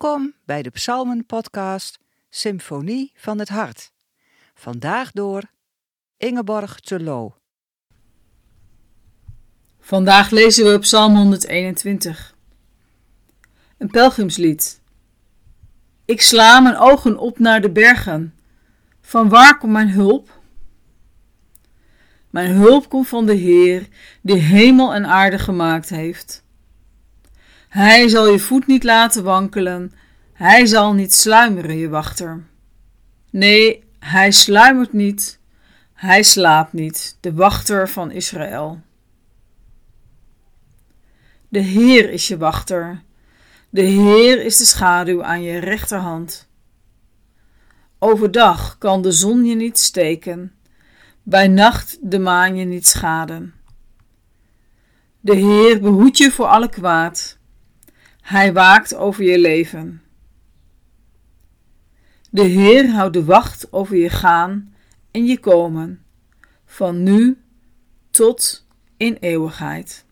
Welkom bij de Psalmen-podcast Symfonie van het Hart. Vandaag door Ingeborg Terlo. Vandaag lezen we Psalm 121. Een pelgrimslied. Ik sla mijn ogen op naar de bergen. Van waar komt mijn hulp? Mijn hulp komt van de Heer, die hemel en aarde gemaakt heeft. Hij zal je voet niet laten wankelen, hij zal niet sluimeren, je wachter. Nee, hij sluimert niet, hij slaapt niet, de wachter van Israël. De Heer is je wachter, de Heer is de schaduw aan je rechterhand. Overdag kan de zon je niet steken, bij nacht de maan je niet schaden. De Heer behoedt je voor alle kwaad. Hij waakt over je leven. De Heer houdt de wacht over je gaan en je komen, van nu tot in eeuwigheid.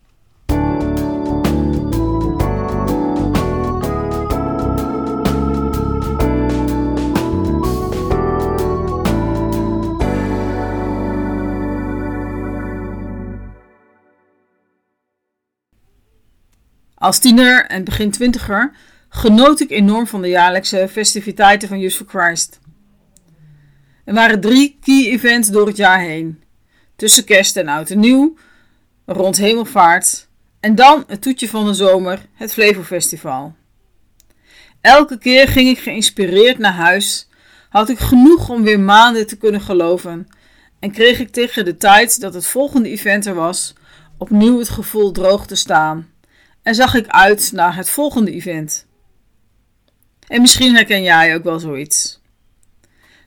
Als tiener en begin twintiger genoot ik enorm van de jaarlijkse festiviteiten van Use for Christ. Er waren drie key events door het jaar heen. Tussen kerst en oud en nieuw, rond hemelvaart en dan het toetje van de zomer, het Flevo Festival. Elke keer ging ik geïnspireerd naar huis, had ik genoeg om weer maanden te kunnen geloven en kreeg ik tegen de tijd dat het volgende event er was, opnieuw het gevoel droog te staan en zag ik uit naar het volgende event. En misschien herken jij ook wel zoiets.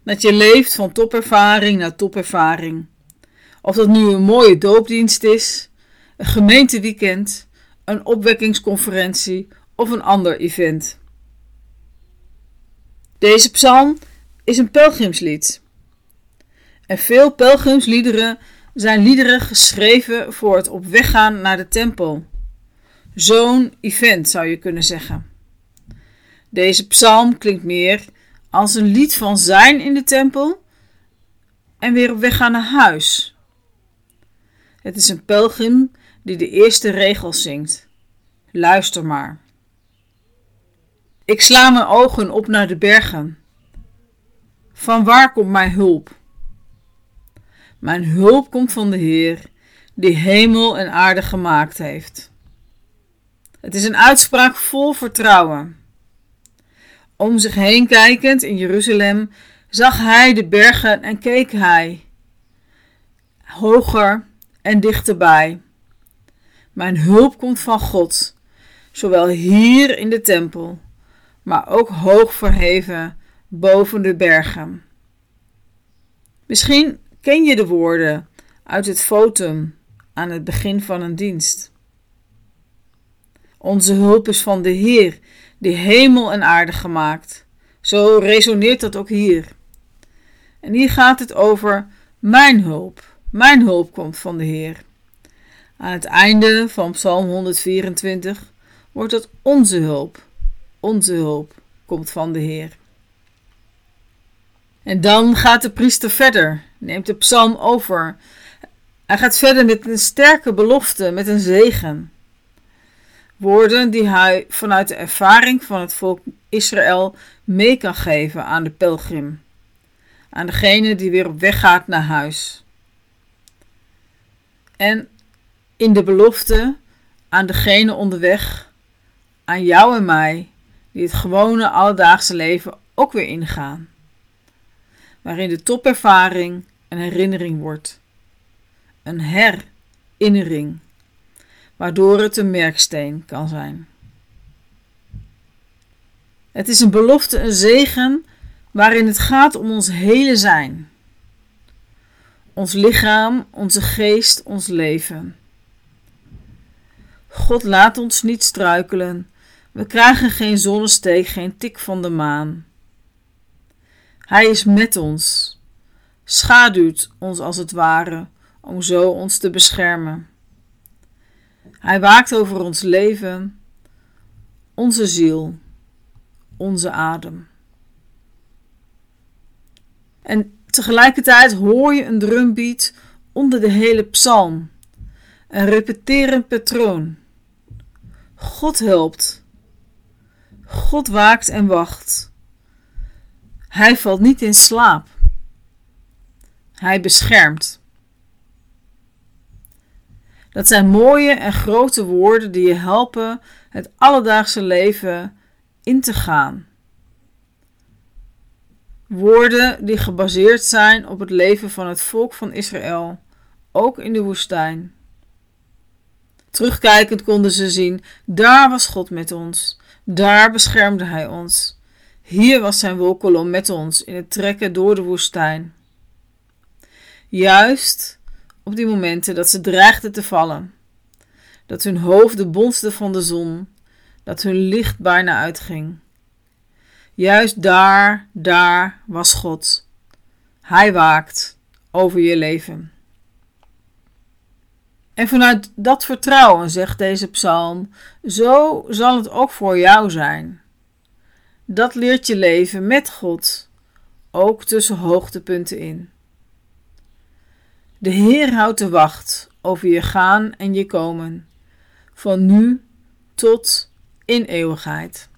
Dat je leeft van topervaring naar topervaring. Of dat nu een mooie doopdienst is, een gemeenteweekend, een opwekkingsconferentie of een ander event. Deze psalm is een pelgrimslied. En veel pelgrimsliederen zijn liederen geschreven voor het op weg gaan naar de tempel zo'n event, zou je kunnen zeggen. Deze psalm klinkt meer als een lied van zijn in de tempel en weer op weg naar huis. Het is een pelgrim die de eerste regels zingt. Luister maar. Ik sla mijn ogen op naar de bergen. Van waar komt mijn hulp? Mijn hulp komt van de Heer, die hemel en aarde gemaakt heeft. Het is een uitspraak vol vertrouwen. Om zich heen kijkend in Jeruzalem zag hij de bergen en keek hij hoger en dichterbij. Mijn hulp komt van God, zowel hier in de tempel, maar ook hoog verheven boven de bergen. Misschien ken je de woorden uit het fotum aan het begin van een dienst. Onze hulp is van de Heer, die hemel en aarde gemaakt. Zo resoneert dat ook hier. En hier gaat het over mijn hulp. Mijn hulp komt van de Heer. Aan het einde van Psalm 124 wordt het onze hulp. Onze hulp komt van de Heer. En dan gaat de priester verder, neemt de psalm over. Hij gaat verder met een sterke belofte, met een zegen. Woorden die hij vanuit de ervaring van het volk Israël mee kan geven aan de pelgrim, aan degene die weer op weg gaat naar huis. En in de belofte aan degene onderweg, aan jou en mij, die het gewone alledaagse leven ook weer ingaan, waarin de topervaring een herinnering wordt, een herinnering waardoor het een merksteen kan zijn. Het is een belofte, een zegen, waarin het gaat om ons hele zijn. Ons lichaam, onze geest, ons leven. God laat ons niet struikelen. We krijgen geen zonnesteek, geen tik van de maan. Hij is met ons, schaduwt ons als het ware, om zo ons te beschermen. Hij waakt over ons leven, onze ziel, onze adem. En tegelijkertijd hoor je een drumbeat onder de hele psalm. Een repeterend patroon. God helpt. God waakt en wacht. Hij valt niet in slaap. Hij beschermt. Dat zijn mooie en grote woorden die je helpen het alledaagse leven in te gaan. Woorden die gebaseerd zijn op het leven van het volk van Israël, ook in de woestijn. Terugkijkend konden ze zien: daar was God met ons, daar beschermde Hij ons. Hier was zijn wolkolom met ons in het trekken door de woestijn. Juist op die momenten dat ze dreigden te vallen, dat hun hoofden bonsten van de zon, dat hun licht bijna uitging. Juist daar, daar was God. Hij waakt over je leven. En vanuit dat vertrouwen, zegt deze psalm, zo zal het ook voor jou zijn. Dat leert je leven met God, ook tussen hoogtepunten in. De Heer houdt de wacht over je gaan en je komen, van nu tot in eeuwigheid.